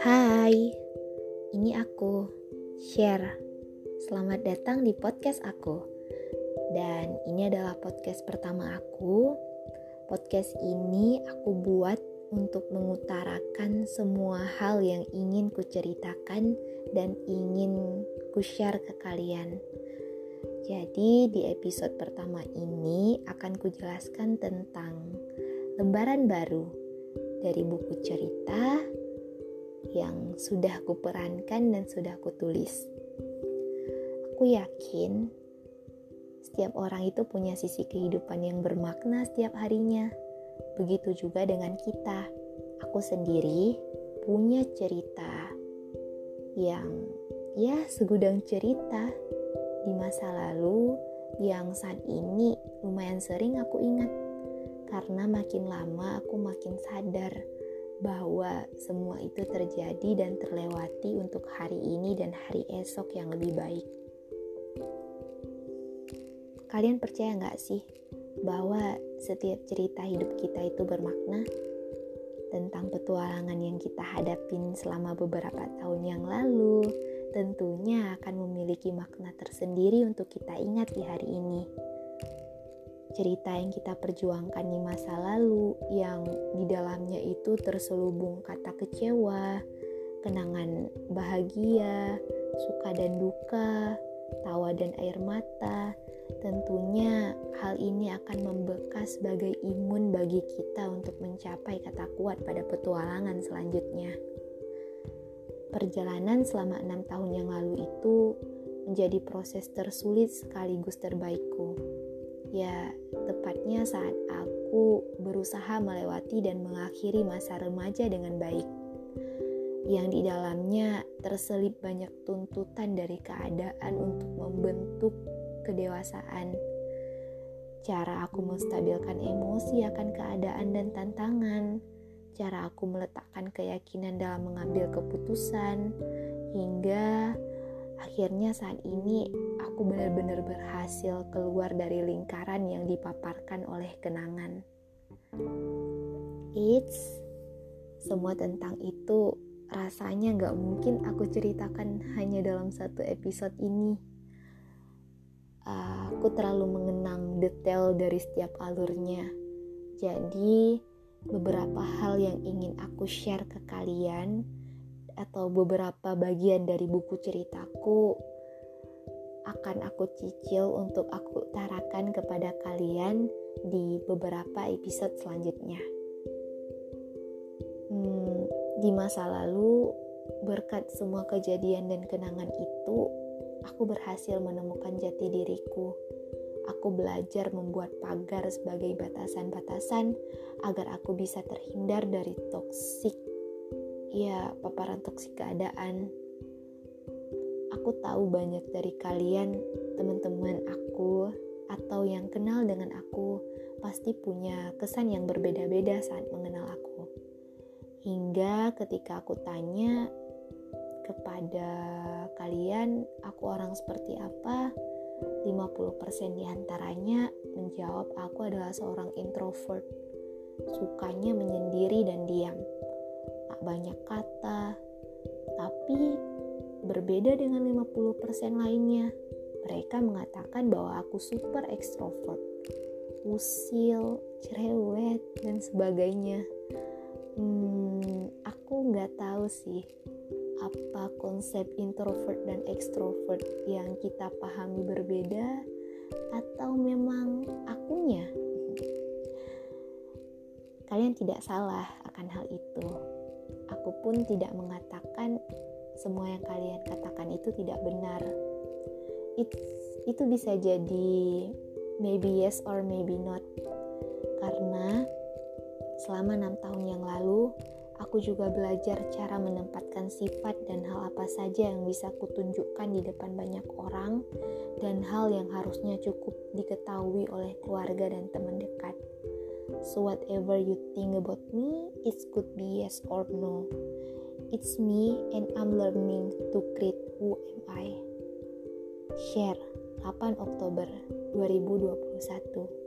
Hai, ini aku, Share. Selamat datang di podcast aku. Dan ini adalah podcast pertama aku. Podcast ini aku buat untuk mengutarakan semua hal yang ingin kuceritakan dan ingin ku share ke kalian. Jadi di episode pertama ini akan kujelaskan tentang lembaran baru dari buku cerita yang sudah kuperankan dan sudah kutulis. Aku yakin setiap orang itu punya sisi kehidupan yang bermakna setiap harinya. Begitu juga dengan kita. Aku sendiri punya cerita yang ya segudang cerita di masa lalu yang saat ini lumayan sering aku ingat karena makin lama aku makin sadar bahwa semua itu terjadi dan terlewati untuk hari ini dan hari esok yang lebih baik. Kalian percaya nggak sih bahwa setiap cerita hidup kita itu bermakna? Tentang petualangan yang kita hadapin selama beberapa tahun yang lalu, tentunya akan memiliki makna tersendiri untuk kita ingat di hari ini cerita yang kita perjuangkan di masa lalu yang di dalamnya itu terselubung kata kecewa, kenangan bahagia, suka dan duka, tawa dan air mata. Tentunya hal ini akan membekas sebagai imun bagi kita untuk mencapai kata kuat pada petualangan selanjutnya. Perjalanan selama enam tahun yang lalu itu menjadi proses tersulit sekaligus terbaikku Ya, tepatnya saat aku berusaha melewati dan mengakhiri masa remaja dengan baik. Yang di dalamnya terselip banyak tuntutan dari keadaan untuk membentuk kedewasaan. Cara aku menstabilkan emosi akan keadaan dan tantangan, cara aku meletakkan keyakinan dalam mengambil keputusan, hingga akhirnya saat ini aku benar-benar berhasil keluar dari lingkaran yang dipaparkan oleh kenangan. It's semua tentang itu rasanya gak mungkin aku ceritakan hanya dalam satu episode ini. Uh, aku terlalu mengenang detail dari setiap alurnya. Jadi, beberapa hal yang ingin aku share ke kalian atau beberapa bagian dari buku ceritaku akan aku cicil untuk aku utarakan kepada kalian di beberapa episode selanjutnya. Hmm, di masa lalu, berkat semua kejadian dan kenangan itu, aku berhasil menemukan jati diriku. Aku belajar membuat pagar sebagai batasan-batasan agar aku bisa terhindar dari toksik ya paparan toksik keadaan. Aku tahu banyak dari kalian, teman-teman aku, atau yang kenal dengan aku, pasti punya kesan yang berbeda-beda saat mengenal aku. Hingga ketika aku tanya kepada kalian, aku orang seperti apa, 50% di antaranya menjawab aku adalah seorang introvert, sukanya menyendiri dan diam banyak kata, tapi berbeda dengan 50% lainnya. Mereka mengatakan bahwa aku super ekstrovert, usil, cerewet, dan sebagainya. Hmm, aku nggak tahu sih apa konsep introvert dan ekstrovert yang kita pahami berbeda atau memang akunya. Kalian tidak salah akan hal itu aku pun tidak mengatakan semua yang kalian katakan itu tidak benar. It, itu bisa jadi maybe yes or maybe not. Karena selama enam tahun yang lalu, aku juga belajar cara menempatkan sifat dan hal apa saja yang bisa kutunjukkan di depan banyak orang dan hal yang harusnya cukup diketahui oleh keluarga dan teman dekat. So whatever you think about me, it could be yes or no. It's me and I'm learning to create who am I. Share 8 Oktober 2021